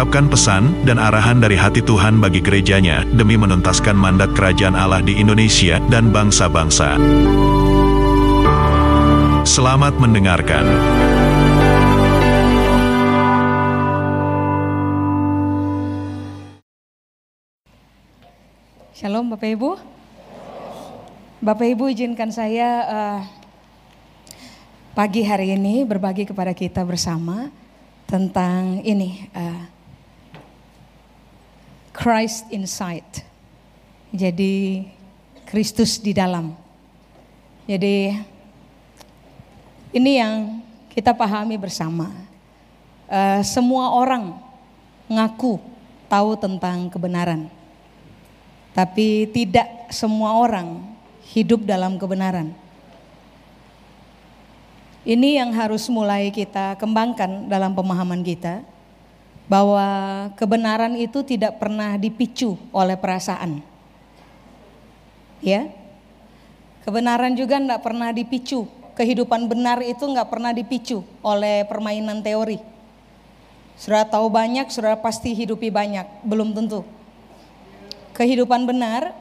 mengungkapkan pesan dan arahan dari hati Tuhan bagi gerejanya demi menuntaskan mandat kerajaan Allah di Indonesia dan bangsa-bangsa. Selamat mendengarkan. Shalom Bapak Ibu. Bapak Ibu izinkan saya uh, pagi hari ini berbagi kepada kita bersama tentang ini uh, Christ inside. Jadi Kristus di dalam. Jadi ini yang kita pahami bersama. Uh, semua orang ngaku tahu tentang kebenaran. Tapi tidak semua orang hidup dalam kebenaran. Ini yang harus mulai kita kembangkan dalam pemahaman kita bahwa kebenaran itu tidak pernah dipicu oleh perasaan. Ya. Kebenaran juga tidak pernah dipicu. Kehidupan benar itu nggak pernah dipicu oleh permainan teori. Sudah tahu banyak, sudah pasti hidupi banyak, belum tentu kehidupan benar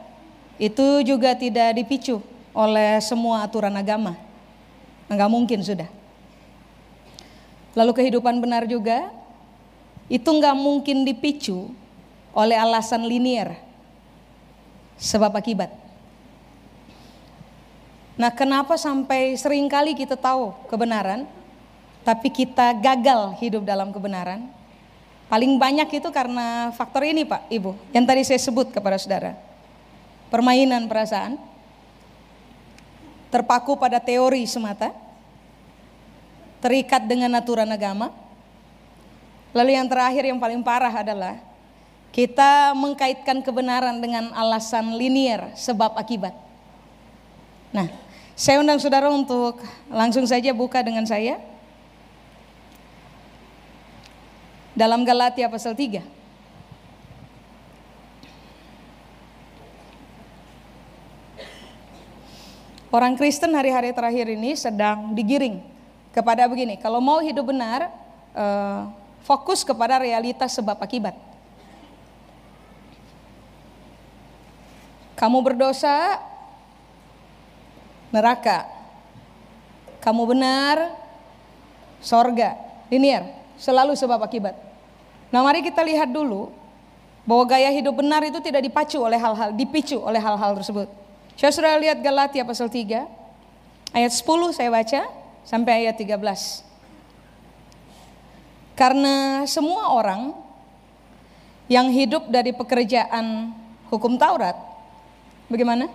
itu juga tidak dipicu oleh semua aturan agama. Enggak mungkin sudah. Lalu kehidupan benar juga itu enggak mungkin dipicu oleh alasan linier. Sebab akibat. Nah kenapa sampai sering kali kita tahu kebenaran, tapi kita gagal hidup dalam kebenaran? Paling banyak itu karena faktor ini Pak, Ibu, yang tadi saya sebut kepada saudara. Permainan perasaan, terpaku pada teori semata, terikat dengan aturan agama. Lalu yang terakhir yang paling parah adalah kita mengkaitkan kebenaran dengan alasan linier sebab akibat. Nah, saya undang saudara untuk langsung saja buka dengan saya dalam Galatia pasal 3. Orang Kristen hari-hari terakhir ini sedang digiring kepada begini, kalau mau hidup benar, eh, fokus kepada realitas sebab akibat. Kamu berdosa, neraka. Kamu benar, sorga, linear, selalu sebab akibat. Nah mari kita lihat dulu bahwa gaya hidup benar itu tidak dipacu oleh hal-hal, dipicu oleh hal-hal tersebut. Saya sudah lihat Galatia pasal 3, ayat 10 saya baca sampai ayat 13. Karena semua orang yang hidup dari pekerjaan hukum Taurat, bagaimana?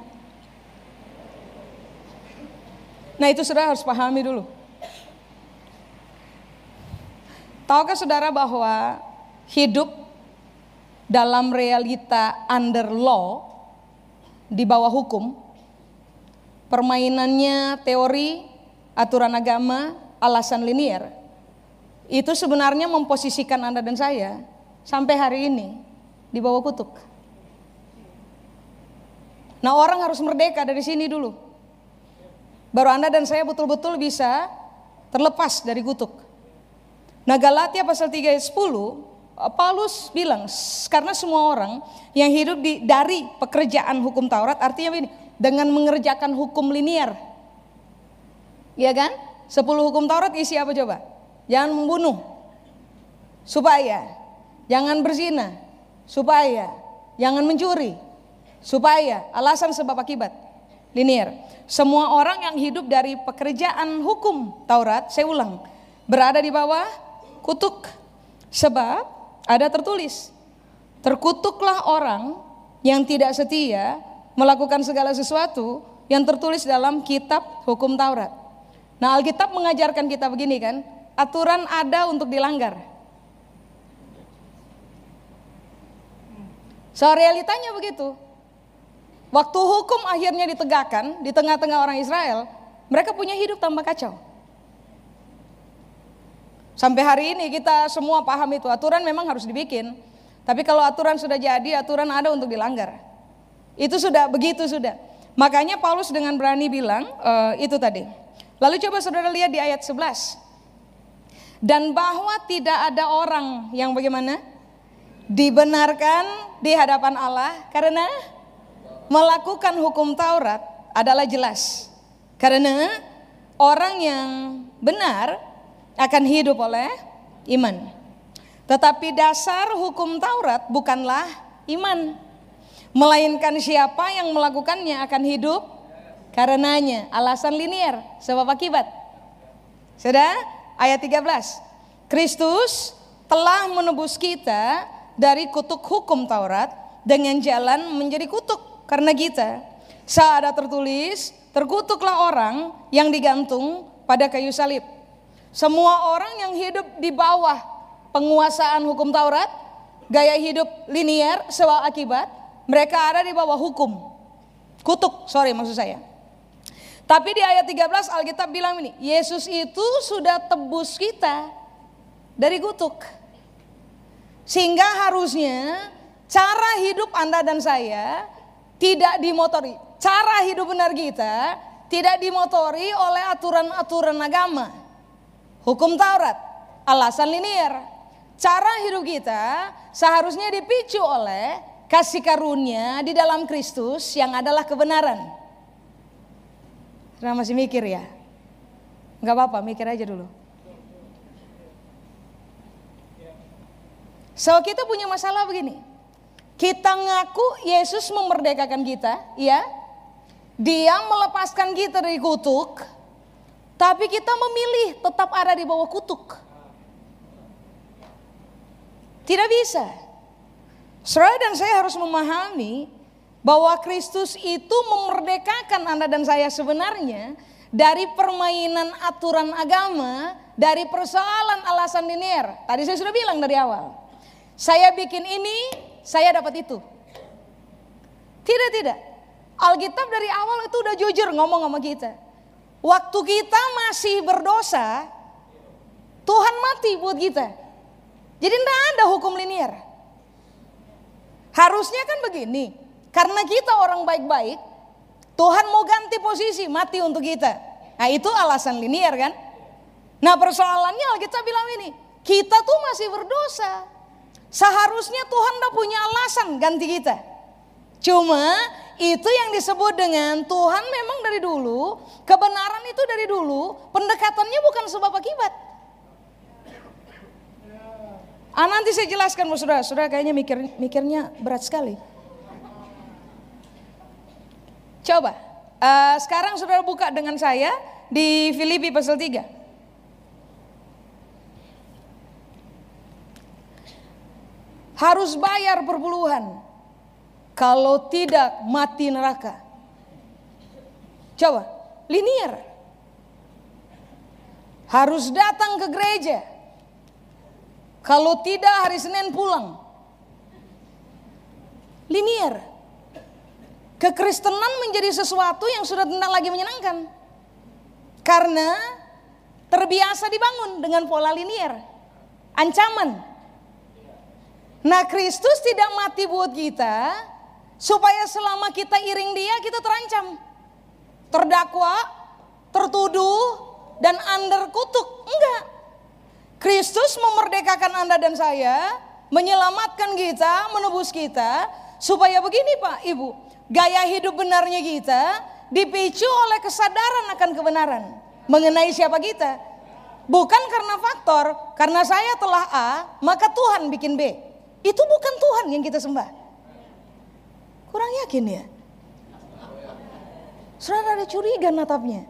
Nah itu sudah harus pahami dulu. Tahukah saudara bahwa hidup dalam realita under law di bawah hukum permainannya teori aturan agama alasan linier itu sebenarnya memposisikan Anda dan saya sampai hari ini di bawah kutuk. Nah, orang harus merdeka dari sini dulu. Baru Anda dan saya betul-betul bisa terlepas dari kutuk. Nah, Galatia pasal 3 ayat 10 Paulus bilang karena semua orang yang hidup di, dari pekerjaan hukum Taurat artinya ini dengan mengerjakan hukum linier. Iya kan? Sepuluh hukum Taurat isi apa coba? Jangan membunuh. Supaya jangan berzina. Supaya jangan mencuri. Supaya alasan sebab akibat. Linier. Semua orang yang hidup dari pekerjaan hukum Taurat, saya ulang, berada di bawah kutuk. Sebab ada tertulis, terkutuklah orang yang tidak setia melakukan segala sesuatu yang tertulis dalam kitab hukum Taurat. Nah Alkitab mengajarkan kita begini kan, aturan ada untuk dilanggar. So realitanya begitu. Waktu hukum akhirnya ditegakkan di tengah-tengah orang Israel, mereka punya hidup tambah kacau. Sampai hari ini kita semua paham itu, aturan memang harus dibikin. Tapi kalau aturan sudah jadi, aturan ada untuk dilanggar. Itu sudah begitu sudah. Makanya Paulus dengan berani bilang e, itu tadi. Lalu coba saudara lihat di ayat 11. Dan bahwa tidak ada orang yang bagaimana? Dibenarkan di hadapan Allah karena melakukan hukum Taurat adalah jelas. Karena orang yang benar akan hidup oleh iman. Tetapi dasar hukum Taurat bukanlah iman. Melainkan siapa yang melakukannya akan hidup karenanya. Alasan linier, sebab akibat. Sudah? Ayat 13. Kristus telah menebus kita dari kutuk hukum Taurat dengan jalan menjadi kutuk karena kita. Saat ada tertulis, terkutuklah orang yang digantung pada kayu salib. Semua orang yang hidup di bawah penguasaan hukum Taurat, gaya hidup linier sebab akibat, mereka ada di bawah hukum. Kutuk, sorry maksud saya. Tapi di ayat 13 Alkitab bilang ini, Yesus itu sudah tebus kita dari kutuk. Sehingga harusnya cara hidup Anda dan saya tidak dimotori. Cara hidup benar kita tidak dimotori oleh aturan-aturan agama. Hukum Taurat, alasan linier. Cara hidup kita seharusnya dipicu oleh kasih karunia di dalam Kristus yang adalah kebenaran. Karena masih mikir ya? Enggak apa-apa, mikir aja dulu. So kita punya masalah begini. Kita ngaku Yesus memerdekakan kita, ya. Dia melepaskan kita dari kutuk, tapi kita memilih tetap ada di bawah kutuk. Tidak bisa. Saudara dan saya harus memahami bahwa Kristus itu memerdekakan Anda dan saya sebenarnya dari permainan aturan agama, dari persoalan alasan linier. Tadi saya sudah bilang dari awal. Saya bikin ini, saya dapat itu. Tidak, tidak. Alkitab dari awal itu udah jujur ngomong sama kita. Waktu kita masih berdosa, Tuhan mati buat kita. Jadi tidak ada hukum linier. Harusnya kan begini, karena kita orang baik-baik, Tuhan mau ganti posisi, mati untuk kita. Nah itu alasan linier kan. Nah persoalannya Alkitab bilang ini, kita tuh masih berdosa. Seharusnya Tuhan udah punya alasan ganti kita. Cuma itu yang disebut dengan Tuhan memang dari dulu, kebenaran itu dari dulu, pendekatannya bukan sebab akibat. Ah nanti saya jelaskan saudara, saudara kayaknya mikir, mikirnya berat sekali. Coba, uh, sekarang saudara buka dengan saya di Filipi pasal 3. harus bayar perpuluhan. Kalau tidak mati neraka. Coba, linier. Harus datang ke gereja. Kalau tidak hari Senin pulang. Linier. Kekristenan menjadi sesuatu yang sudah tidak lagi menyenangkan. Karena terbiasa dibangun dengan pola linier. Ancaman Nah Kristus tidak mati buat kita supaya selama kita iring dia kita terancam. Terdakwa, tertuduh, dan under kutuk. Enggak. Kristus memerdekakan Anda dan saya, menyelamatkan kita, menebus kita, supaya begini Pak, Ibu, gaya hidup benarnya kita dipicu oleh kesadaran akan kebenaran mengenai siapa kita. Bukan karena faktor, karena saya telah A, maka Tuhan bikin B. Itu bukan Tuhan yang kita sembah. Kurang yakin ya? Saudara ada curiga natapnya.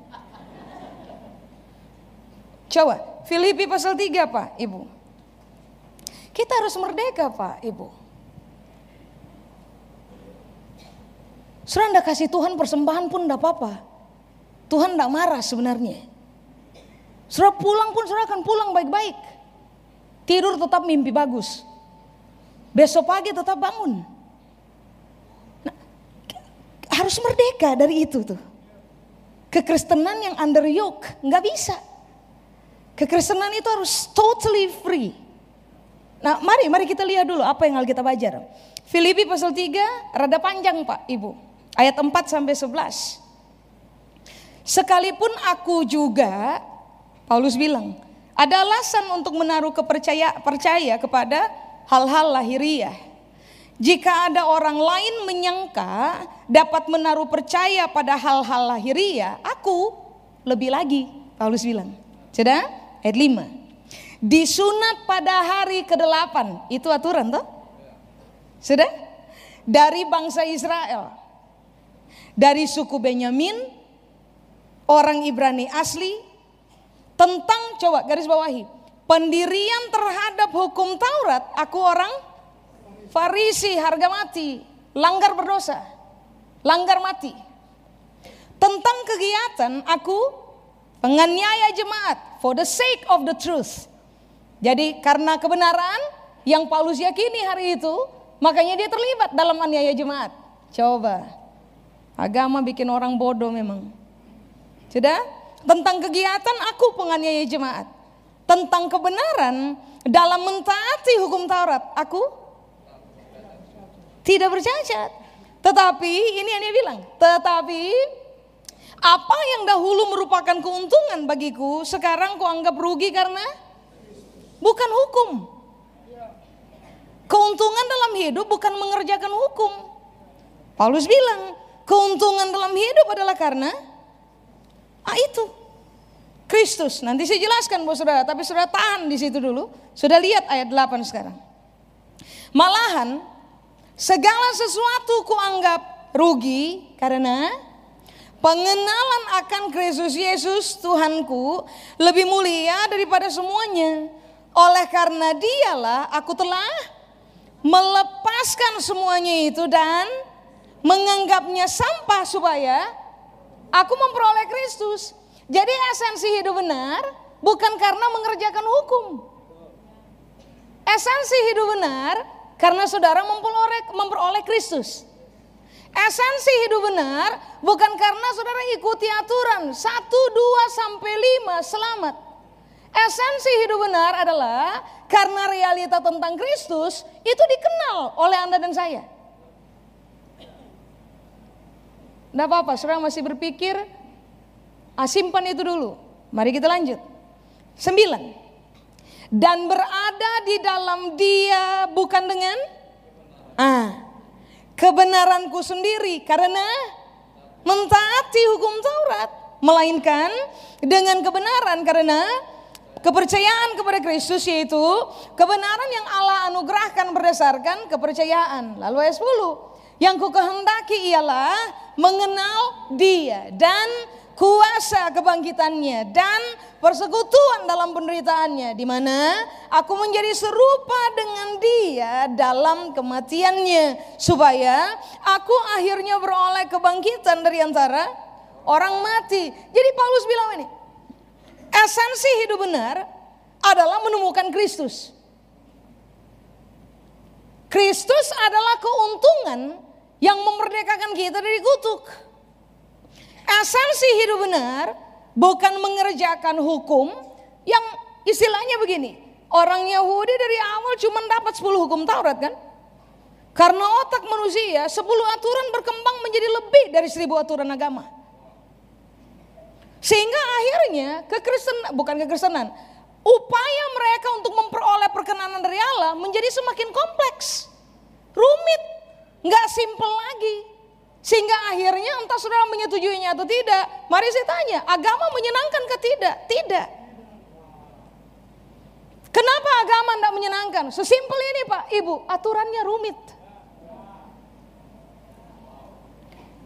Coba, Filipi pasal 3 Pak, Ibu. Kita harus merdeka Pak, Ibu. Saudara anda kasih Tuhan persembahan pun tidak apa-apa. Tuhan tidak marah sebenarnya. Saudara pulang pun saudara akan pulang baik-baik. Tidur tetap mimpi bagus. Besok pagi tetap bangun. Nah, harus merdeka dari itu tuh. Kekristenan yang under yoke nggak bisa. Kekristenan itu harus totally free. Nah, mari mari kita lihat dulu apa yang kita belajar. Filipi pasal 3 rada panjang Pak Ibu. Ayat 4 sampai 11. Sekalipun aku juga Paulus bilang, ada alasan untuk menaruh kepercaya percaya kepada hal-hal lahiriah. Jika ada orang lain menyangka dapat menaruh percaya pada hal-hal lahiriah, aku lebih lagi, Paulus bilang. Sudah? Ayat 5. Disunat pada hari ke-8, itu aturan toh? Sudah? Dari bangsa Israel. Dari suku Benyamin, orang Ibrani asli, tentang coba garis bawahi pendirian terhadap hukum Taurat aku orang Farisi harga mati langgar berdosa langgar mati. Tentang kegiatan aku penganiaya jemaat for the sake of the truth. Jadi karena kebenaran yang Paulus yakini hari itu makanya dia terlibat dalam aniaya jemaat. Coba agama bikin orang bodoh memang sudah tentang kegiatan aku penganiaya jemaat. Tentang kebenaran dalam mentaati hukum Taurat. Aku tidak bercacat. Tetapi ini yang dia bilang. Tetapi apa yang dahulu merupakan keuntungan bagiku sekarang kuanggap rugi karena bukan hukum. Keuntungan dalam hidup bukan mengerjakan hukum. Paulus bilang, keuntungan dalam hidup adalah karena Ah itu Kristus. Nanti saya jelaskan buat saudara, tapi saudara tahan di situ dulu. Sudah lihat ayat 8 sekarang. Malahan segala sesuatu kuanggap rugi karena pengenalan akan Kristus Yesus Tuhanku lebih mulia daripada semuanya. Oleh karena dialah aku telah melepaskan semuanya itu dan menganggapnya sampah supaya Aku memperoleh Kristus. Jadi esensi hidup benar bukan karena mengerjakan hukum. Esensi hidup benar karena saudara memperoleh, memperoleh Kristus. Esensi hidup benar bukan karena saudara ikuti aturan 1, 2 sampai 5 selamat. Esensi hidup benar adalah karena realita tentang Kristus itu dikenal oleh Anda dan saya. Tidak apa-apa, saudara masih berpikir, ah, itu dulu. Mari kita lanjut. Sembilan. Dan berada di dalam dia bukan dengan ah, kebenaranku sendiri karena mentaati hukum Taurat. Melainkan dengan kebenaran karena kepercayaan kepada Kristus yaitu kebenaran yang Allah anugerahkan berdasarkan kepercayaan. Lalu ayat 10. Yang ku kehendaki ialah mengenal dia dan kuasa kebangkitannya dan persekutuan dalam penderitaannya di mana aku menjadi serupa dengan dia dalam kematiannya supaya aku akhirnya beroleh kebangkitan dari antara orang mati. Jadi Paulus bilang ini, esensi hidup benar adalah menemukan Kristus. Kristus adalah keuntungan yang memerdekakan kita dari kutuk. Esensi hidup benar bukan mengerjakan hukum yang istilahnya begini. Orang Yahudi dari awal cuma dapat 10 hukum Taurat kan? Karena otak manusia 10 aturan berkembang menjadi lebih dari 1000 aturan agama. Sehingga akhirnya kekristenan bukan kekristenan, upaya mereka untuk memperoleh perkenanan dari Allah menjadi semakin kompleks, rumit, nggak simple lagi. Sehingga akhirnya entah saudara menyetujuinya atau tidak. Mari saya tanya, agama menyenangkan ke tidak? Tidak. Kenapa agama tidak menyenangkan? Sesimpel ini Pak, Ibu, aturannya rumit.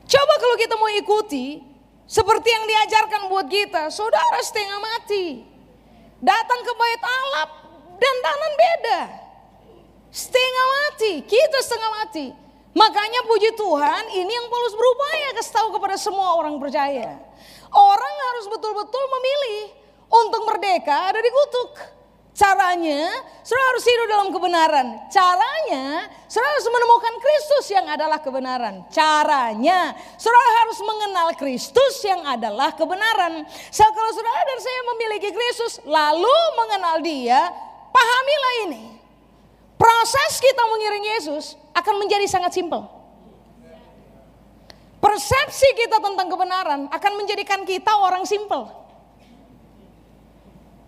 Coba kalau kita mau ikuti seperti yang diajarkan buat kita, saudara setengah mati. Datang ke bait Allah dan tanan beda. Setengah mati, kita setengah mati. Makanya puji Tuhan ini yang Paulus berupaya kasih tahu kepada semua orang percaya. Orang harus betul-betul memilih untuk merdeka dari kutuk. Caranya, saudara harus hidup dalam kebenaran. Caranya, saudara harus menemukan Kristus yang adalah kebenaran. Caranya, saudara harus mengenal Kristus yang adalah kebenaran. So, kalau saudara dan saya memiliki Kristus, lalu mengenal dia, pahamilah ini. Proses kita mengiring Yesus akan menjadi sangat simpel. Persepsi kita tentang kebenaran akan menjadikan kita orang simpel.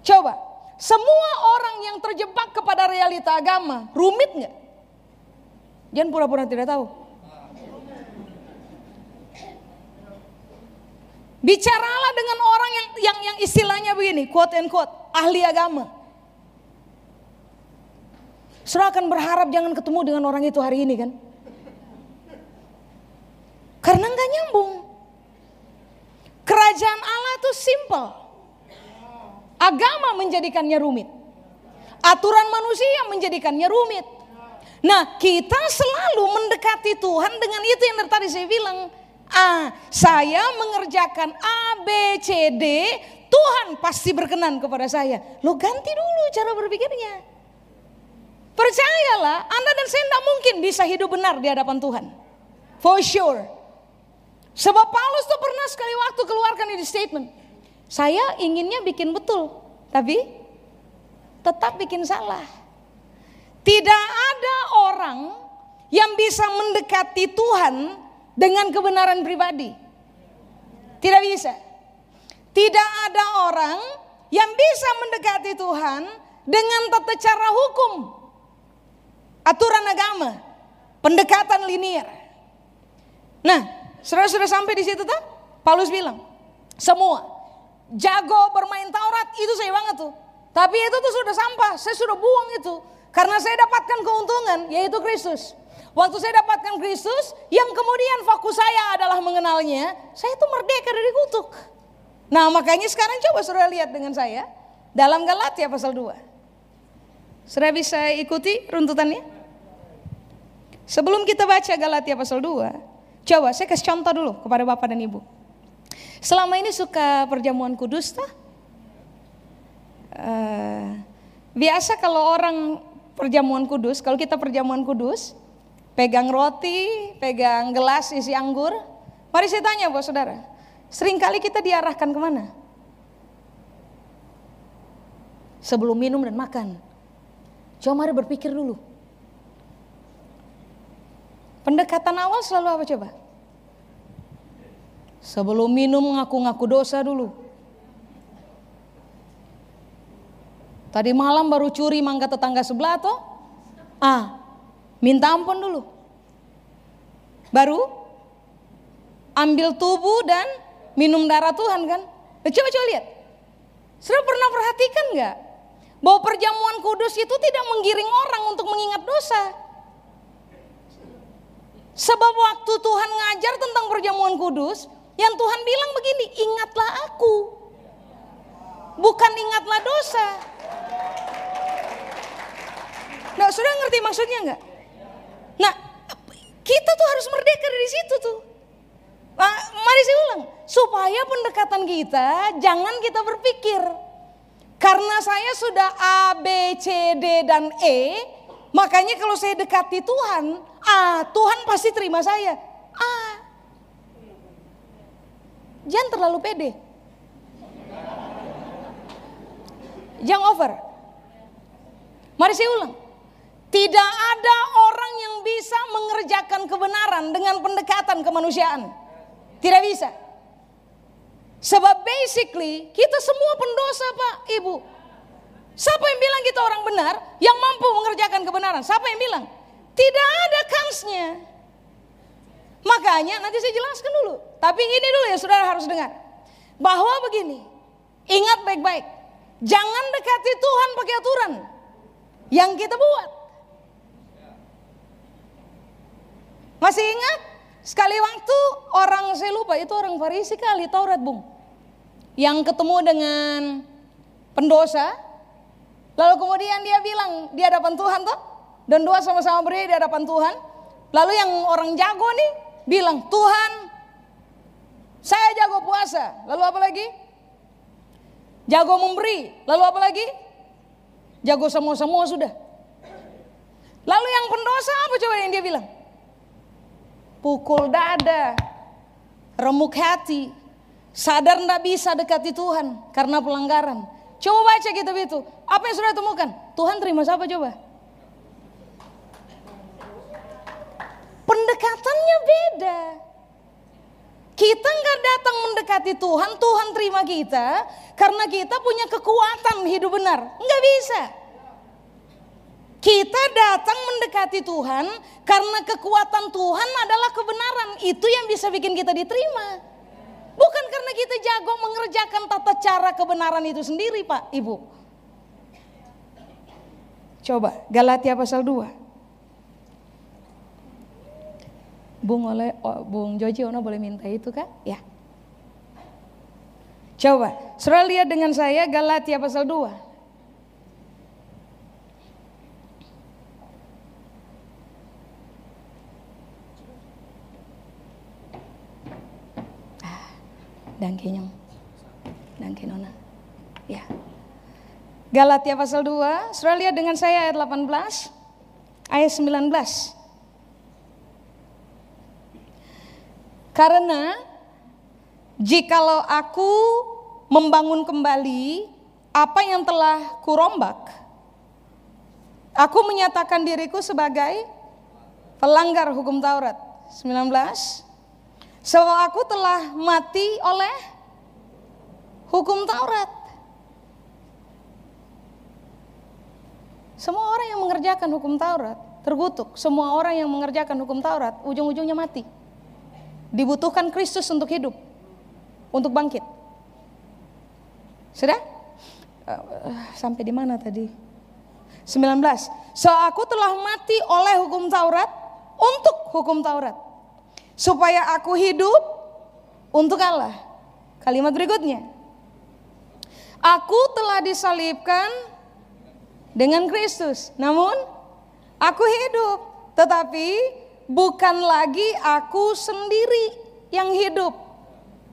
Coba, semua orang yang terjebak kepada realita agama, rumit nggak? Jangan pura-pura tidak tahu. Bicaralah dengan orang yang yang yang istilahnya begini, quote and quote, ahli agama. Saudara akan berharap jangan ketemu dengan orang itu hari ini kan? Karena nggak nyambung. Kerajaan Allah itu simple. Agama menjadikannya rumit. Aturan manusia menjadikannya rumit. Nah kita selalu mendekati Tuhan dengan itu yang tadi saya bilang. A, saya mengerjakan A, B, C, D, Tuhan pasti berkenan kepada saya. Lo ganti dulu cara berpikirnya. Percayalah, Anda dan saya tidak mungkin bisa hidup benar di hadapan Tuhan. For sure. Sebab Paulus tuh pernah sekali waktu keluarkan ini statement. Saya inginnya bikin betul, tapi tetap bikin salah. Tidak ada orang yang bisa mendekati Tuhan dengan kebenaran pribadi. Tidak bisa. Tidak ada orang yang bisa mendekati Tuhan dengan tata cara hukum. Aturan agama, pendekatan linear. Nah, sudah sudah sampai di situ tuh? Paulus bilang, semua jago bermain Taurat itu saya banget tuh. Tapi itu tuh sudah sampah, saya sudah buang itu. Karena saya dapatkan keuntungan yaitu Kristus. Waktu saya dapatkan Kristus, yang kemudian fokus saya adalah mengenalnya, saya itu merdeka dari kutuk. Nah makanya sekarang coba sudah lihat dengan saya dalam Galatia pasal 2. Sudah bisa ikuti runtutannya? Sebelum kita baca Galatia pasal 2, coba saya kasih contoh dulu kepada Bapak dan Ibu. Selama ini suka perjamuan kudus tak? Uh, biasa kalau orang perjamuan kudus, kalau kita perjamuan kudus, pegang roti, pegang gelas isi anggur. Mari saya tanya bos saudara, sering kali kita diarahkan ke mana? Sebelum minum dan makan. Coba mari berpikir dulu. Pendekatan awal selalu apa coba? Sebelum minum ngaku-ngaku dosa dulu. Tadi malam baru curi mangga tetangga sebelah toh? Ah, minta ampun dulu. Baru ambil tubuh dan minum darah Tuhan kan? Nah, coba coba lihat. Sudah pernah perhatikan nggak bahwa perjamuan kudus itu tidak menggiring orang untuk mengingat dosa? Sebab waktu Tuhan ngajar tentang perjamuan kudus, yang Tuhan bilang begini, ingatlah aku. Bukan ingatlah dosa. Nah, sudah ngerti maksudnya enggak? Nah, kita tuh harus merdeka dari situ tuh. Nah, mari saya ulang, supaya pendekatan kita jangan kita berpikir karena saya sudah A, B, C, D dan E, makanya kalau saya dekati Tuhan, A, Tuhan pasti terima saya. A, Jangan terlalu pede. Jangan over. Mari saya ulang. Tidak ada orang yang bisa mengerjakan kebenaran dengan pendekatan kemanusiaan. Tidak bisa. Sebab basically kita semua pendosa Pak, Ibu. Siapa yang bilang kita orang benar yang mampu mengerjakan kebenaran? Siapa yang bilang? Tidak ada kansnya. Makanya nanti saya jelaskan dulu. Tapi ini dulu ya saudara harus dengar. Bahwa begini, ingat baik-baik. Jangan dekati Tuhan pakai aturan yang kita buat. Masih ingat? Sekali waktu orang saya lupa itu orang Farisi kali Taurat bung. Yang ketemu dengan pendosa. Lalu kemudian dia bilang di hadapan Tuhan tuh. Dan dua sama-sama berdiri di hadapan Tuhan. Lalu yang orang jago nih bilang, Tuhan saya jago puasa. Lalu apa lagi? Jago memberi. Lalu apa lagi? jago semua-semua sudah. Lalu yang pendosa apa coba yang dia bilang? Pukul dada, remuk hati, sadar ndak bisa dekati Tuhan karena pelanggaran. Coba baca gitu itu. Apa yang sudah temukan? Tuhan terima siapa coba? Pendekatannya beda. Kita nggak datang mendekati Tuhan, Tuhan terima kita karena kita punya kekuatan hidup benar. Nggak bisa. Kita datang mendekati Tuhan karena kekuatan Tuhan adalah kebenaran. Itu yang bisa bikin kita diterima. Bukan karena kita jago mengerjakan tata cara kebenaran itu sendiri Pak, Ibu. Coba Galatia pasal 2. Bung oleh oh, Bung Joji Ono boleh minta itu kak? Ya. Coba, saudara lihat dengan saya Galatia pasal 2. Dangke nyong. Dangke nona. Ya. Galatia pasal 2, saudara lihat dengan saya ayat 18, ayat 19. Karena jikalau aku membangun kembali apa yang telah kurombak, aku menyatakan diriku sebagai pelanggar hukum Taurat. 19. Sebab aku telah mati oleh hukum Taurat. Semua orang yang mengerjakan hukum Taurat terkutuk. Semua orang yang mengerjakan hukum Taurat ujung-ujungnya mati. Dibutuhkan Kristus untuk hidup, untuk bangkit. Sudah? Uh, sampai di mana tadi? 19. So aku telah mati oleh hukum Taurat untuk hukum Taurat. Supaya aku hidup untuk Allah. Kalimat berikutnya. Aku telah disalibkan dengan Kristus. Namun aku hidup. Tetapi bukan lagi aku sendiri yang hidup.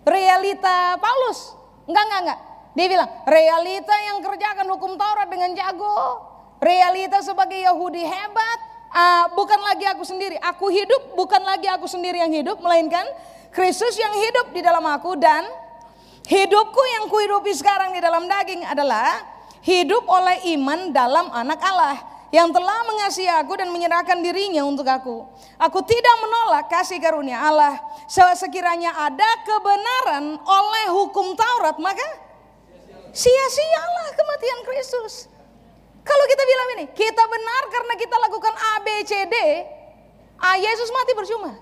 Realita Paulus. Enggak, enggak, enggak. Dia bilang, realita yang kerjakan hukum Taurat dengan jago. Realita sebagai Yahudi hebat. Uh, bukan lagi aku sendiri. Aku hidup bukan lagi aku sendiri yang hidup. Melainkan Kristus yang hidup di dalam aku. Dan hidupku yang kuhidupi sekarang di dalam daging adalah hidup oleh iman dalam anak Allah yang telah mengasihi aku dan menyerahkan dirinya untuk aku. Aku tidak menolak kasih karunia Allah. Sekiranya ada kebenaran oleh hukum Taurat, maka sia-sialah kematian Kristus. Kalau kita bilang ini, kita benar karena kita lakukan A, B, C, D, A, Yesus mati percuma.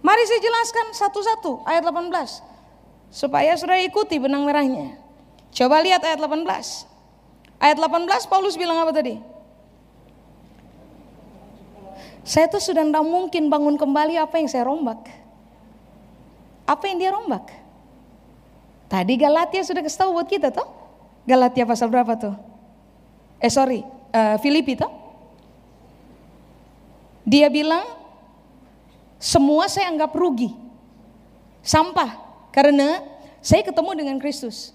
Mari saya jelaskan satu-satu ayat 18. Supaya saudara ikuti benang merahnya. Coba lihat ayat 18. Ayat 18 Paulus bilang apa tadi? Saya tuh sudah tidak mungkin bangun kembali apa yang saya rombak. Apa yang dia rombak? Tadi Galatia sudah kasih buat kita toh. Galatia pasal berapa tuh? Eh sorry, uh, Filipi toh. Dia bilang semua saya anggap rugi. Sampah karena saya ketemu dengan Kristus.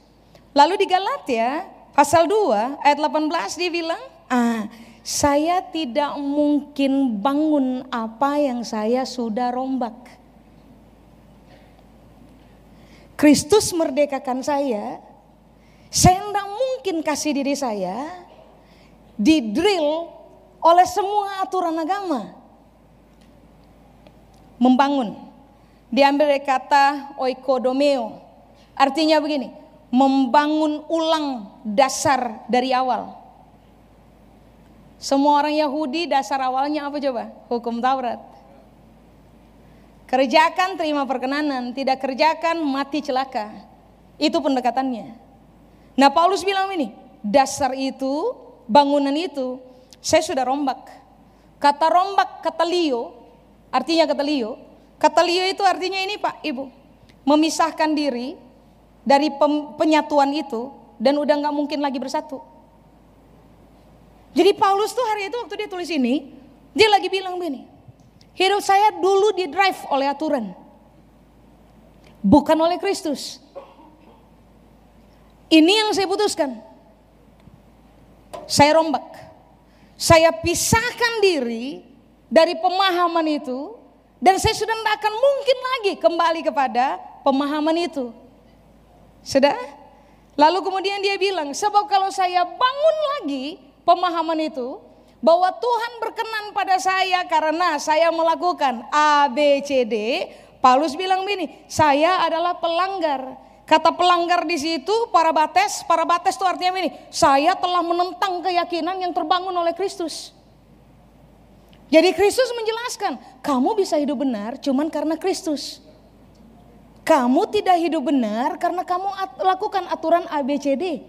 Lalu di Galatia Pasal 2 ayat 18 dia bilang, ah, saya tidak mungkin bangun apa yang saya sudah rombak. Kristus merdekakan saya, saya tidak mungkin kasih diri saya didrill oleh semua aturan agama. Membangun. Diambil dari kata oikodomeo. Artinya begini, membangun ulang dasar dari awal. Semua orang Yahudi dasar awalnya apa coba? Hukum Taurat. Kerjakan terima perkenanan, tidak kerjakan mati celaka. Itu pendekatannya. Nah Paulus bilang ini, dasar itu, bangunan itu, saya sudah rombak. Kata rombak, kata lio, artinya kata lio. Kata lio itu artinya ini Pak, Ibu. Memisahkan diri dari penyatuan itu dan udah nggak mungkin lagi bersatu. Jadi Paulus tuh hari itu waktu dia tulis ini, dia lagi bilang begini, hidup saya dulu di drive oleh aturan, bukan oleh Kristus. Ini yang saya putuskan. Saya rombak. Saya pisahkan diri dari pemahaman itu dan saya sudah tidak akan mungkin lagi kembali kepada pemahaman itu. Sudah? Lalu kemudian dia bilang, sebab kalau saya bangun lagi pemahaman itu, bahwa Tuhan berkenan pada saya karena saya melakukan A, B, C, D. Paulus bilang begini, saya adalah pelanggar. Kata pelanggar di situ para bates, para bates itu artinya ini, saya telah menentang keyakinan yang terbangun oleh Kristus. Jadi Kristus menjelaskan, kamu bisa hidup benar cuman karena Kristus. Kamu tidak hidup benar karena kamu at lakukan aturan ABCD.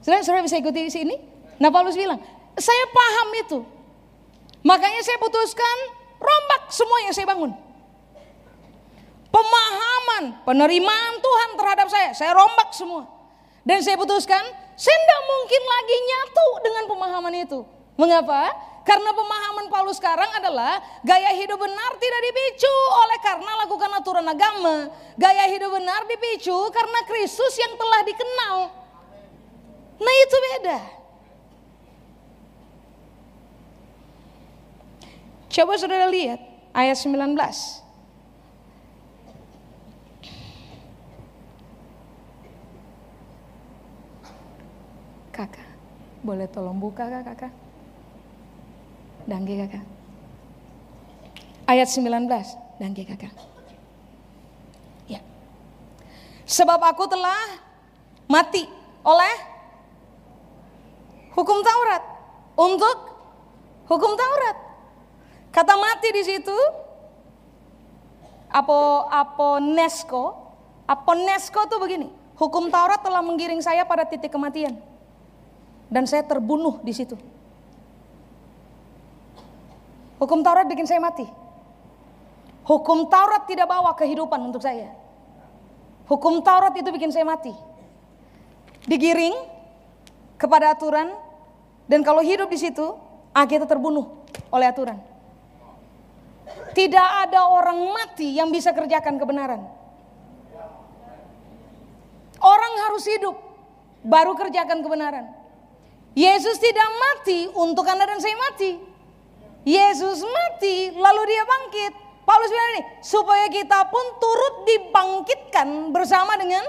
Saudara, saudara bisa ikuti di sini? Nah Paulus bilang, saya paham itu. Makanya saya putuskan rombak semua yang saya bangun. Pemahaman, penerimaan Tuhan terhadap saya, saya rombak semua. Dan saya putuskan, saya tidak mungkin lagi nyatu dengan pemahaman itu. Mengapa? Karena pemahaman Paulus sekarang adalah gaya hidup benar tidak dipicu oleh karena lakukan aturan agama. Gaya hidup benar dipicu karena Kristus yang telah dikenal. Nah itu beda. Coba saudara lihat ayat 19. Kakak, boleh tolong buka kak kakak? Dangge kakak. Ayat 19, dangge kakak. Ya. Sebab aku telah mati oleh hukum Taurat untuk hukum Taurat. Kata mati di situ apo aponesko, aponesko tuh begini. Hukum Taurat telah menggiring saya pada titik kematian dan saya terbunuh di situ. Hukum Taurat bikin saya mati. Hukum Taurat tidak bawa kehidupan untuk saya. Hukum Taurat itu bikin saya mati. Digiring kepada aturan dan kalau hidup di situ, kita terbunuh oleh aturan. Tidak ada orang mati yang bisa kerjakan kebenaran. Orang harus hidup baru kerjakan kebenaran. Yesus tidak mati untuk Anda dan saya mati. Yesus mati lalu dia bangkit. Paulus bilang ini, supaya kita pun turut dibangkitkan bersama dengan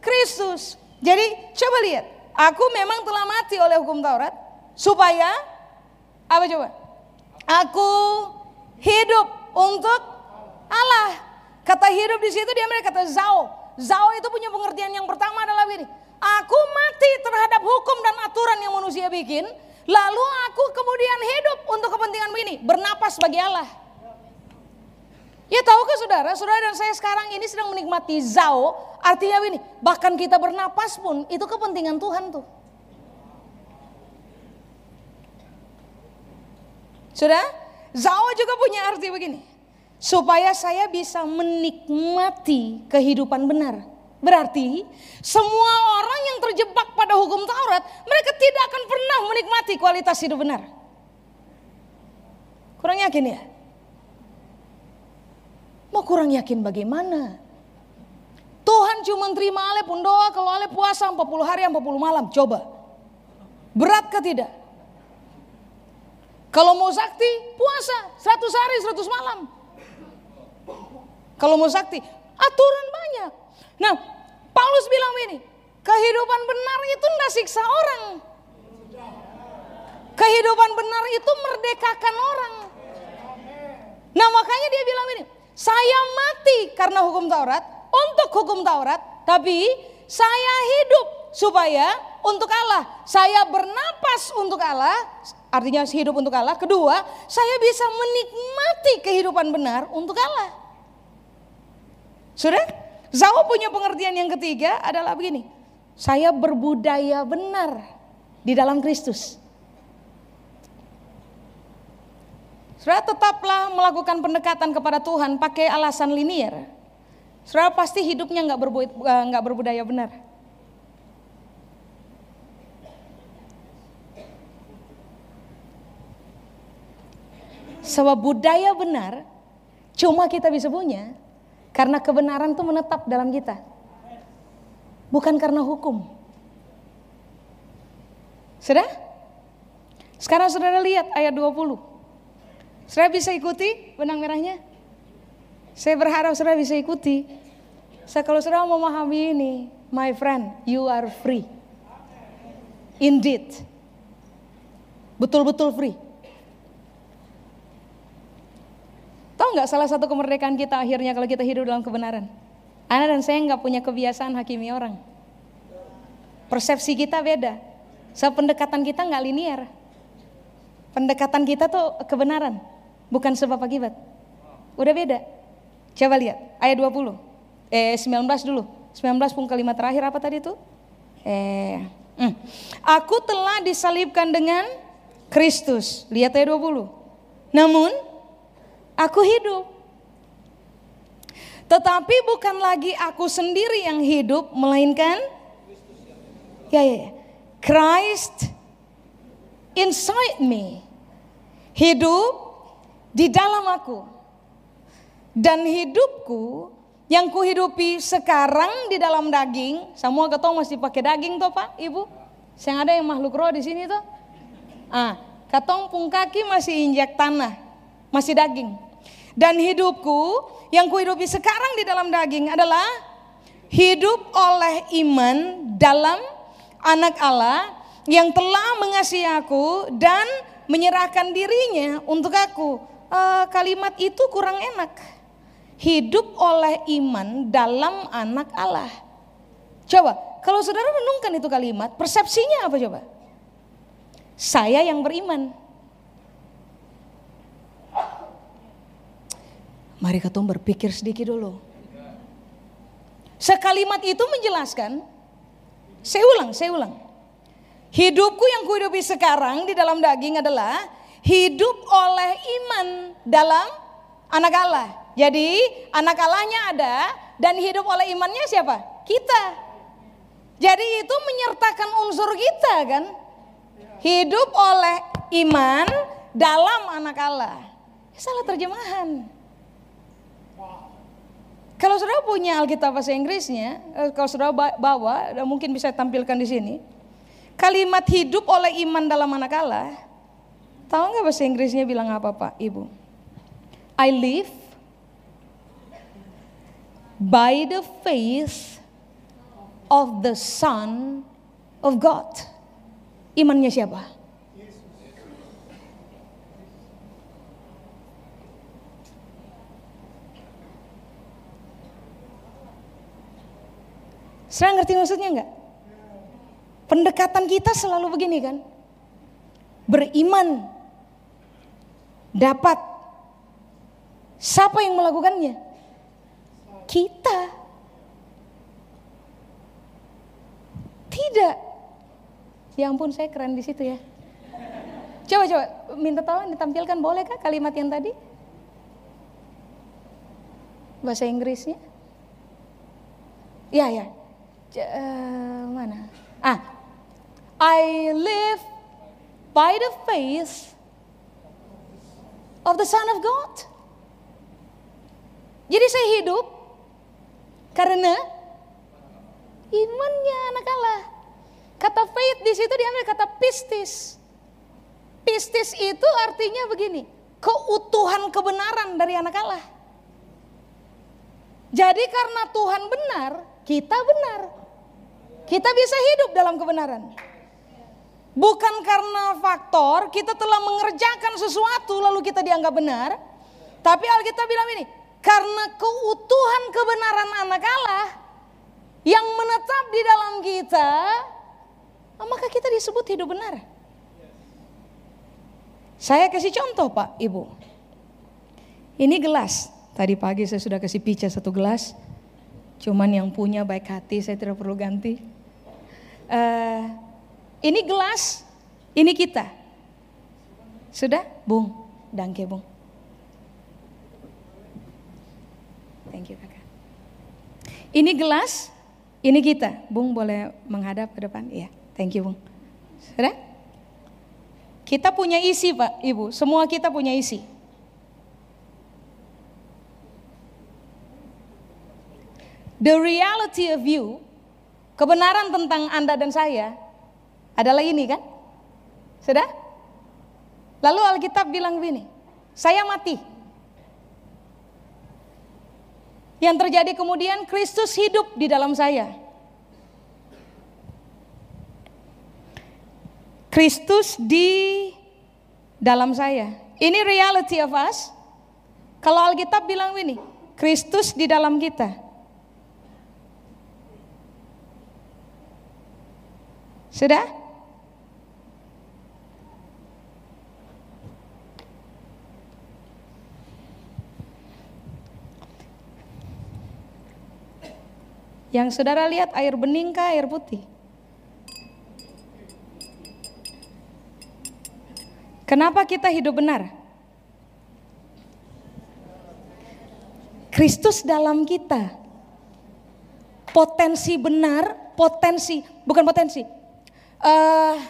Kristus. Jadi coba lihat, aku memang telah mati oleh hukum Taurat supaya apa coba? Aku hidup untuk Allah. Kata hidup di situ dia mereka kata zao. Zao itu punya pengertian yang pertama adalah ini. Aku mati terhadap hukum dan aturan yang manusia bikin. Lalu aku kemudian hidup untuk kepentingan ini. Bernapas bagi Allah. Ya tahukah saudara, saudara dan saya sekarang ini sedang menikmati zao. Artinya ini, bahkan kita bernapas pun itu kepentingan Tuhan tuh. Sudah? Zao juga punya arti begini. Supaya saya bisa menikmati kehidupan benar. Berarti semua orang yang terjebak pada hukum Taurat, mereka tidak akan pernah menikmati kualitas hidup benar. Kurang yakin ya? Mau kurang yakin bagaimana? Tuhan cuma terima ale pun doa kalau ale puasa 40 hari 40 malam. Coba. Berat ke tidak? Kalau mau sakti, puasa 100 hari 100 malam. Kalau mau sakti, aturan banyak. Nah, Paulus bilang ini, kehidupan benar itu tidak siksa orang. Kehidupan benar itu merdekakan orang. Nah makanya dia bilang ini, saya mati karena hukum Taurat, untuk hukum Taurat, tapi saya hidup supaya untuk Allah. Saya bernapas untuk Allah, artinya hidup untuk Allah. Kedua, saya bisa menikmati kehidupan benar untuk Allah. Sudah? Zao punya pengertian yang ketiga adalah begini. Saya berbudaya benar di dalam Kristus. Saudara tetaplah melakukan pendekatan kepada Tuhan pakai alasan linier. Saudara pasti hidupnya nggak nggak berbudaya benar. Sebab budaya benar cuma kita bisa punya karena kebenaran itu menetap dalam kita. Bukan karena hukum. Sudah? Sekarang saudara lihat ayat 20. Saudara bisa ikuti benang merahnya? Saya berharap saudara bisa ikuti. Saya kalau saudara memahami ini, my friend, you are free. Indeed. Betul-betul free. Tahu nggak salah satu kemerdekaan kita akhirnya kalau kita hidup dalam kebenaran? Anda dan saya nggak punya kebiasaan hakimi orang. Persepsi kita beda. So, pendekatan kita nggak linear. Pendekatan kita tuh kebenaran, bukan sebab akibat. Udah beda. Coba lihat ayat 20. Eh 19 dulu. 19 pun kalimat terakhir apa tadi tuh? Eh hmm. Aku telah disalibkan dengan Kristus. Lihat ayat 20. Namun aku hidup. Tetapi bukan lagi aku sendiri yang hidup, melainkan ya ya, ya. Christ inside me. Hidup di dalam aku. Dan hidupku yang kuhidupi sekarang di dalam daging, semua ketong masih pakai daging toh Pak, Ibu? Saya ada yang makhluk roh di sini toh. Ah, katong pung kaki masih injak tanah, masih daging. Dan hidupku yang kuhidupi sekarang di dalam daging adalah hidup oleh iman dalam anak Allah yang telah mengasihi aku dan menyerahkan dirinya untuk aku. Uh, kalimat itu kurang enak. Hidup oleh iman dalam anak Allah. Coba, kalau saudara renungkan itu kalimat, persepsinya apa coba? Saya yang beriman. Mari kita berpikir sedikit dulu. Sekalimat itu menjelaskan, saya ulang, saya ulang. Hidupku yang kuhidupi sekarang di dalam daging adalah hidup oleh iman dalam anak Allah. Jadi anak Allahnya ada dan hidup oleh imannya siapa? Kita. Jadi itu menyertakan unsur kita kan. Hidup oleh iman dalam anak Allah. Salah terjemahan. Kalau saudara punya Alkitab bahasa Inggrisnya, eh, kalau saudara bawa, mungkin bisa tampilkan di sini. Kalimat hidup oleh iman dalam anak Allah. Tahu nggak bahasa Inggrisnya bilang apa Pak, Ibu? I live by the faith of the Son of God. Imannya siapa? Saya ngerti maksudnya enggak? Pendekatan kita selalu begini kan. Beriman. Dapat. Siapa yang melakukannya? Kita. Tidak. Ya ampun saya keren di situ ya. Coba coba minta tolong ditampilkan boleh kah kalimat yang tadi? Bahasa Inggrisnya? Ya ya. Uh, mana? Ah, I live by the faith of the Son of God. Jadi saya hidup karena imannya anak Allah. Kata faith di situ diambil kata pistis. Pistis itu artinya begini, keutuhan kebenaran dari anak Allah. Jadi karena Tuhan benar, kita benar. Kita bisa hidup dalam kebenaran. Bukan karena faktor kita telah mengerjakan sesuatu lalu kita dianggap benar. Tapi Alkitab bilang ini, karena keutuhan kebenaran anak Allah yang menetap di dalam kita, maka kita disebut hidup benar. Saya kasih contoh Pak, Ibu. Ini gelas. Tadi pagi saya sudah kasih pica satu gelas. Cuman yang punya baik hati saya tidak perlu ganti. Uh, ini gelas, ini kita. Sudah? Bung, dangke bung. Thank you kakak. Ini gelas, ini kita. Bung boleh menghadap ke depan? Iya, thank you bung. Sudah? Kita punya isi pak, ibu. Semua kita punya isi. The reality of you, kebenaran tentang Anda dan saya adalah ini kan? Sudah? Lalu Alkitab bilang begini, saya mati. Yang terjadi kemudian Kristus hidup di dalam saya. Kristus di dalam saya. Ini reality of us. Kalau Alkitab bilang begini, Kristus di dalam kita. Sudah? Yang saudara lihat air bening kah air putih? Kenapa kita hidup benar? Kristus dalam kita. Potensi benar, potensi, bukan potensi. Uh,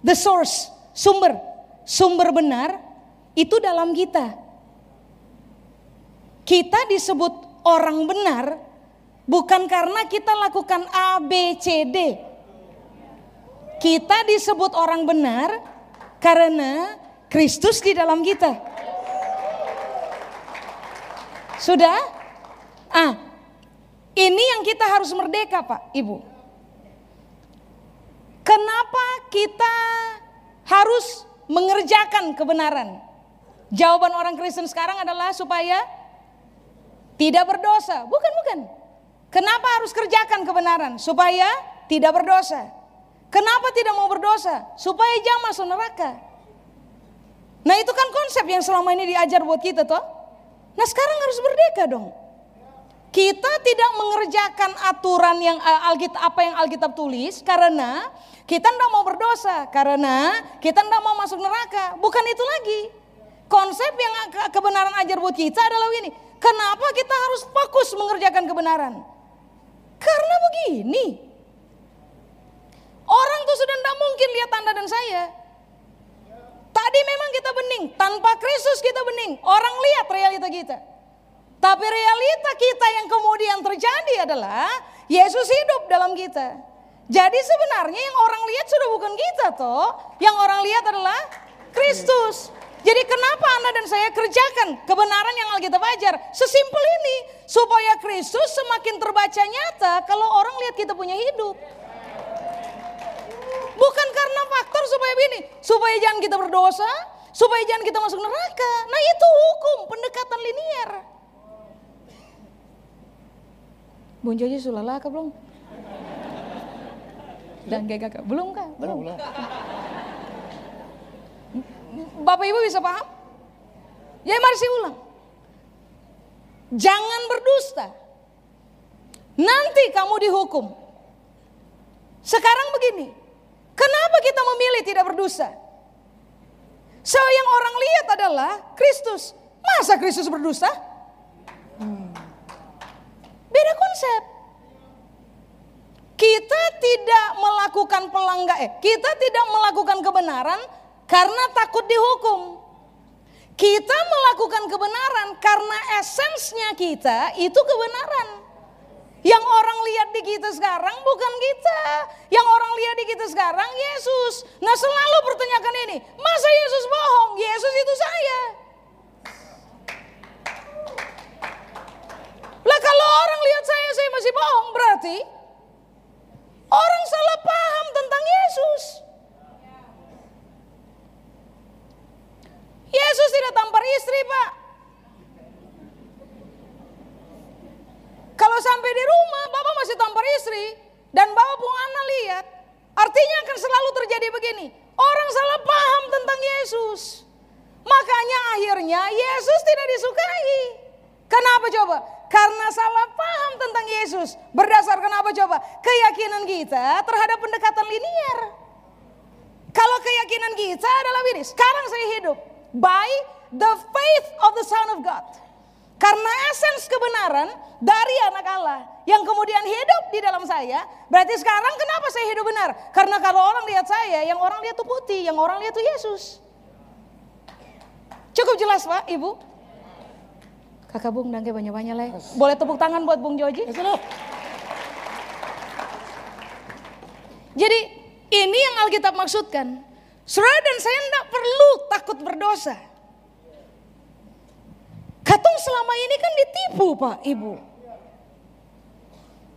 the source, sumber, sumber benar itu dalam kita. Kita disebut orang benar bukan karena kita lakukan A, B, C, D. Kita disebut orang benar karena Kristus di dalam kita. Sudah? Ah, ini yang kita harus merdeka, Pak, Ibu. Kenapa kita harus mengerjakan kebenaran? Jawaban orang Kristen sekarang adalah supaya tidak berdosa. Bukan, bukan. Kenapa harus kerjakan kebenaran? Supaya tidak berdosa. Kenapa tidak mau berdosa? Supaya jangan masuk neraka. Nah itu kan konsep yang selama ini diajar buat kita toh. Nah sekarang harus merdeka dong. Kita tidak mengerjakan aturan yang eh, Alkitab apa yang Alkitab tulis karena kita tidak mau berdosa, karena kita tidak mau masuk neraka. Bukan itu lagi. Konsep yang kebenaran ajar buat kita adalah ini. Kenapa kita harus fokus mengerjakan kebenaran? Karena begini. Orang tuh sudah tidak mungkin lihat Anda dan saya. Tadi memang kita bening, tanpa Kristus kita bening. Orang lihat realita kita. Tapi realita kita yang kemudian terjadi adalah Yesus hidup dalam kita. Jadi sebenarnya yang orang lihat sudah bukan kita toh. Yang orang lihat adalah Kristus. Jadi kenapa Anda dan saya kerjakan kebenaran yang Alkitab ajar? Sesimpel ini. Supaya Kristus semakin terbaca nyata kalau orang lihat kita punya hidup. Bukan karena faktor supaya begini. Supaya jangan kita berdosa. Supaya jangan kita masuk neraka. Nah itu hukum pendekatan linier. Joji sudah lah belum? Dan gak belum kah? Belum. belum. Bapak Ibu bisa paham? Ya mari saya ulang. Jangan berdusta. Nanti kamu dihukum. Sekarang begini. Kenapa kita memilih tidak berdosa? So yang orang lihat adalah Kristus. Masa Kristus berdosa? Beda konsep. Kita tidak melakukan pelanggar, eh, kita tidak melakukan kebenaran karena takut dihukum. Kita melakukan kebenaran karena esensnya kita itu kebenaran. Yang orang lihat di kita sekarang bukan kita. Yang orang lihat di kita sekarang Yesus. Nah selalu pertanyakan ini, masa Yesus bohong? Yesus itu saya. Lah orang lihat saya, saya masih bohong berarti orang salah paham tentang Yesus. Yesus tidak tampar istri pak. Kalau sampai di rumah bapak masih tampar istri dan bapak pun anak lihat. Artinya akan selalu terjadi begini. Orang salah paham tentang Yesus. Makanya akhirnya Yesus tidak disukai. Kenapa coba? Karena salah paham tentang Yesus. Berdasarkan apa coba? Keyakinan kita terhadap pendekatan linier. Kalau keyakinan kita adalah ini, sekarang saya hidup by the faith of the Son of God. Karena esens kebenaran dari anak Allah yang kemudian hidup di dalam saya. Berarti sekarang kenapa saya hidup benar? Karena kalau orang lihat saya, yang orang lihat itu putih, yang orang lihat itu Yesus. Cukup jelas Pak, Ibu? Kakak Bung dan banyak-banyak lah. Boleh tepuk tangan buat Bung Joji? Jadi ini yang Alkitab maksudkan. Saudara dan saya tidak perlu takut berdosa. Katong selama ini kan ditipu Pak Ibu.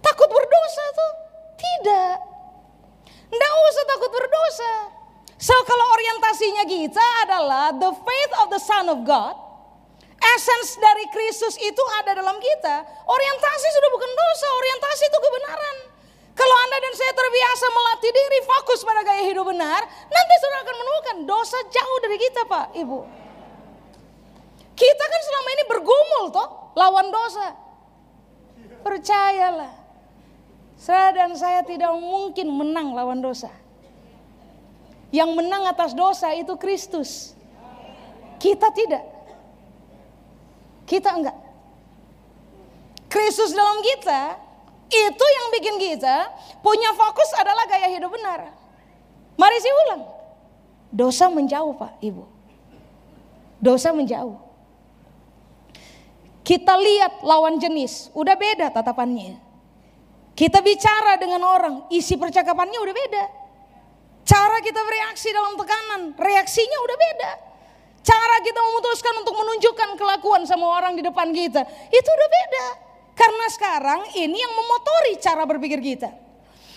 Takut berdosa tuh? Tidak. Tidak usah takut berdosa. So kalau orientasinya kita adalah the faith of the Son of God. Essence dari Kristus itu ada dalam kita. Orientasi sudah bukan dosa, orientasi itu kebenaran. Kalau Anda dan saya terbiasa melatih diri fokus pada gaya hidup benar, nanti saudara akan menemukan dosa jauh dari kita Pak, Ibu. Kita kan selama ini bergumul toh lawan dosa. Percayalah. Saya dan saya tidak mungkin menang lawan dosa. Yang menang atas dosa itu Kristus. Kita tidak. Kita enggak. Kristus dalam kita itu yang bikin kita punya fokus adalah gaya hidup benar. Mari sih ulang. Dosa menjauh Pak Ibu. Dosa menjauh. Kita lihat lawan jenis, udah beda tatapannya. Kita bicara dengan orang, isi percakapannya udah beda. Cara kita bereaksi dalam tekanan, reaksinya udah beda. Cara kita memutuskan untuk menunjukkan kelakuan sama orang di depan kita, itu udah beda. Karena sekarang ini yang memotori cara berpikir kita.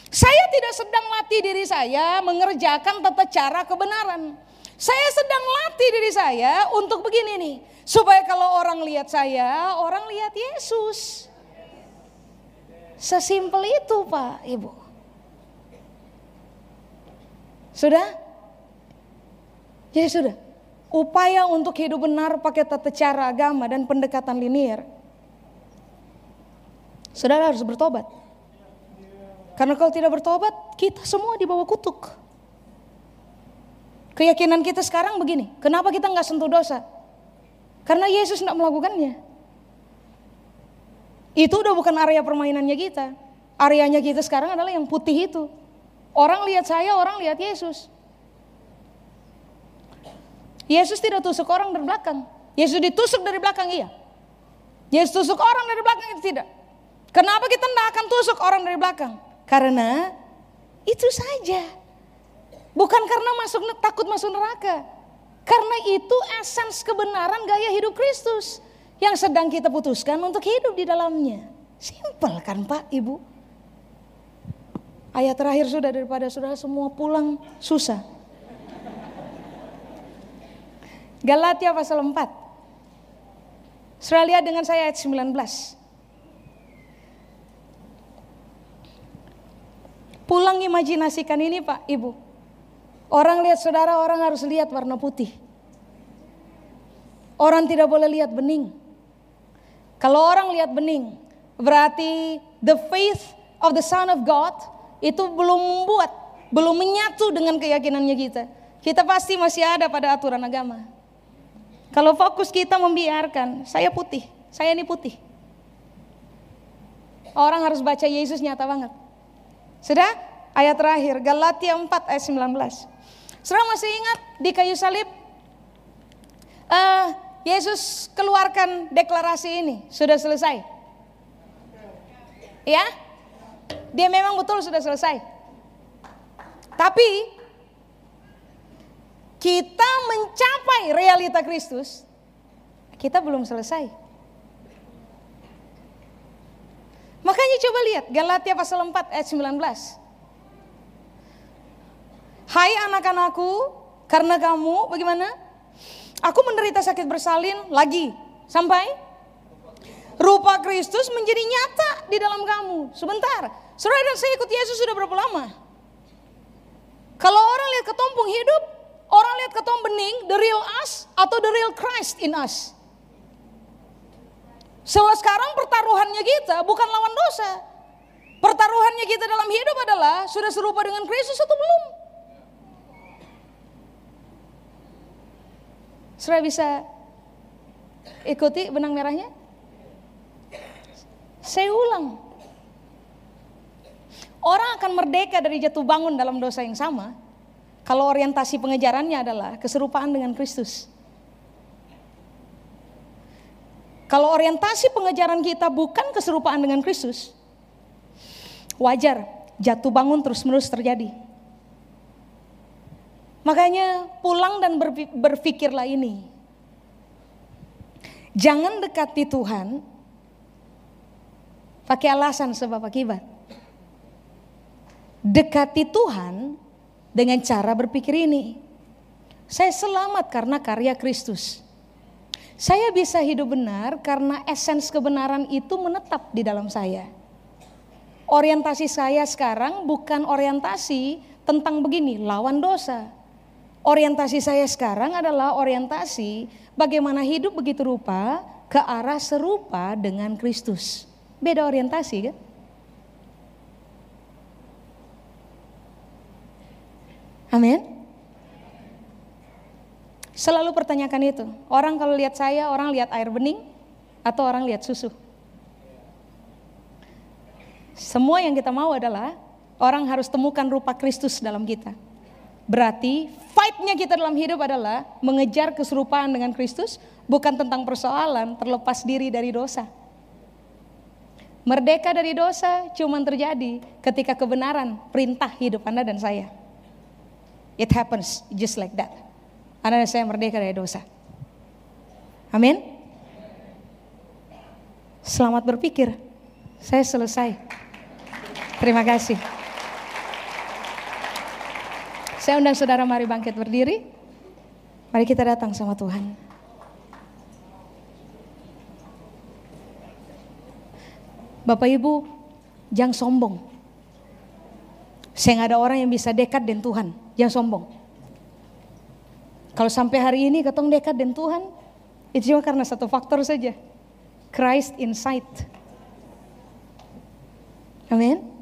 Saya tidak sedang latih diri saya mengerjakan tata cara kebenaran. Saya sedang latih diri saya untuk begini nih. Supaya kalau orang lihat saya, orang lihat Yesus. Sesimpel itu Pak Ibu. Sudah? Jadi sudah. Upaya untuk hidup benar pakai tata cara agama dan pendekatan linier Saudara harus bertobat. Karena kalau tidak bertobat, kita semua dibawa kutuk. Keyakinan kita sekarang begini, kenapa kita nggak sentuh dosa? Karena Yesus tidak melakukannya. Itu udah bukan area permainannya kita. Areanya kita sekarang adalah yang putih itu. Orang lihat saya, orang lihat Yesus. Yesus tidak tusuk orang dari belakang. Yesus ditusuk dari belakang iya. Yesus tusuk orang dari belakang itu tidak. Kenapa kita tidak akan tusuk orang dari belakang? Karena itu saja. Bukan karena masuk takut masuk neraka. Karena itu esens kebenaran gaya hidup Kristus yang sedang kita putuskan untuk hidup di dalamnya. Simpel kan Pak, Ibu? Ayat terakhir sudah daripada saudara semua pulang susah. Galatia pasal 4. Saudara lihat dengan saya ayat 19. Pulang imajinasikan ini Pak, Ibu. Orang lihat saudara, orang harus lihat warna putih. Orang tidak boleh lihat bening. Kalau orang lihat bening, berarti the faith of the Son of God itu belum membuat, belum menyatu dengan keyakinannya kita. Kita pasti masih ada pada aturan agama. Kalau fokus kita membiarkan, saya putih, saya ini putih. Orang harus baca Yesus nyata banget. Sudah? Ayat terakhir, Galatia 4 ayat 19. Saudara masih ingat di kayu salib? Uh, Yesus keluarkan deklarasi ini, sudah selesai. Ya? Dia memang betul sudah selesai. Tapi kita mencapai realita Kristus, kita belum selesai. Makanya coba lihat Galatia pasal 4 ayat 19. Hai anak-anakku, karena kamu bagaimana? Aku menderita sakit bersalin lagi sampai rupa Kristus menjadi nyata di dalam kamu. Sebentar, saudara dan saya ikut Yesus sudah berapa lama? Kalau orang lihat ketompong hidup, orang lihat ketom bening, the real us atau the real Christ in us. So sekarang pertaruhannya kita bukan lawan dosa. Pertaruhannya kita dalam hidup adalah sudah serupa dengan Kristus atau belum? Sudah bisa ikuti benang merahnya? Saya ulang. Orang akan merdeka dari jatuh bangun dalam dosa yang sama kalau orientasi pengejarannya adalah keserupaan dengan Kristus. Kalau orientasi pengejaran kita bukan keserupaan dengan Kristus, wajar jatuh bangun terus-menerus terjadi. Makanya pulang dan berpikirlah ini. Jangan dekati Tuhan pakai alasan sebab akibat. Dekati Tuhan dengan cara berpikir ini. Saya selamat karena karya Kristus. Saya bisa hidup benar karena esens kebenaran itu menetap di dalam saya. Orientasi saya sekarang bukan orientasi tentang begini, lawan dosa. Orientasi saya sekarang adalah orientasi bagaimana hidup begitu rupa ke arah serupa dengan Kristus. Beda orientasi kan? Amin. Selalu pertanyakan itu. Orang kalau lihat saya, orang lihat air bening atau orang lihat susu. Semua yang kita mau adalah orang harus temukan rupa Kristus dalam kita. Berarti fight-nya kita dalam hidup adalah mengejar keserupaan dengan Kristus, bukan tentang persoalan terlepas diri dari dosa. Merdeka dari dosa cuma terjadi ketika kebenaran perintah hidup Anda dan saya. It happens just like that. Dan saya merdeka dari dosa. Amin. Selamat berpikir. Saya selesai. Terima kasih. Saya undang saudara mari bangkit berdiri. Mari kita datang sama Tuhan. Bapak Ibu, jangan sombong. Saya nggak ada orang yang bisa dekat dengan Tuhan, jangan sombong. Kalau sampai hari ini ketong dekat dengan Tuhan, itu cuma karena satu faktor saja. Christ inside. Amin.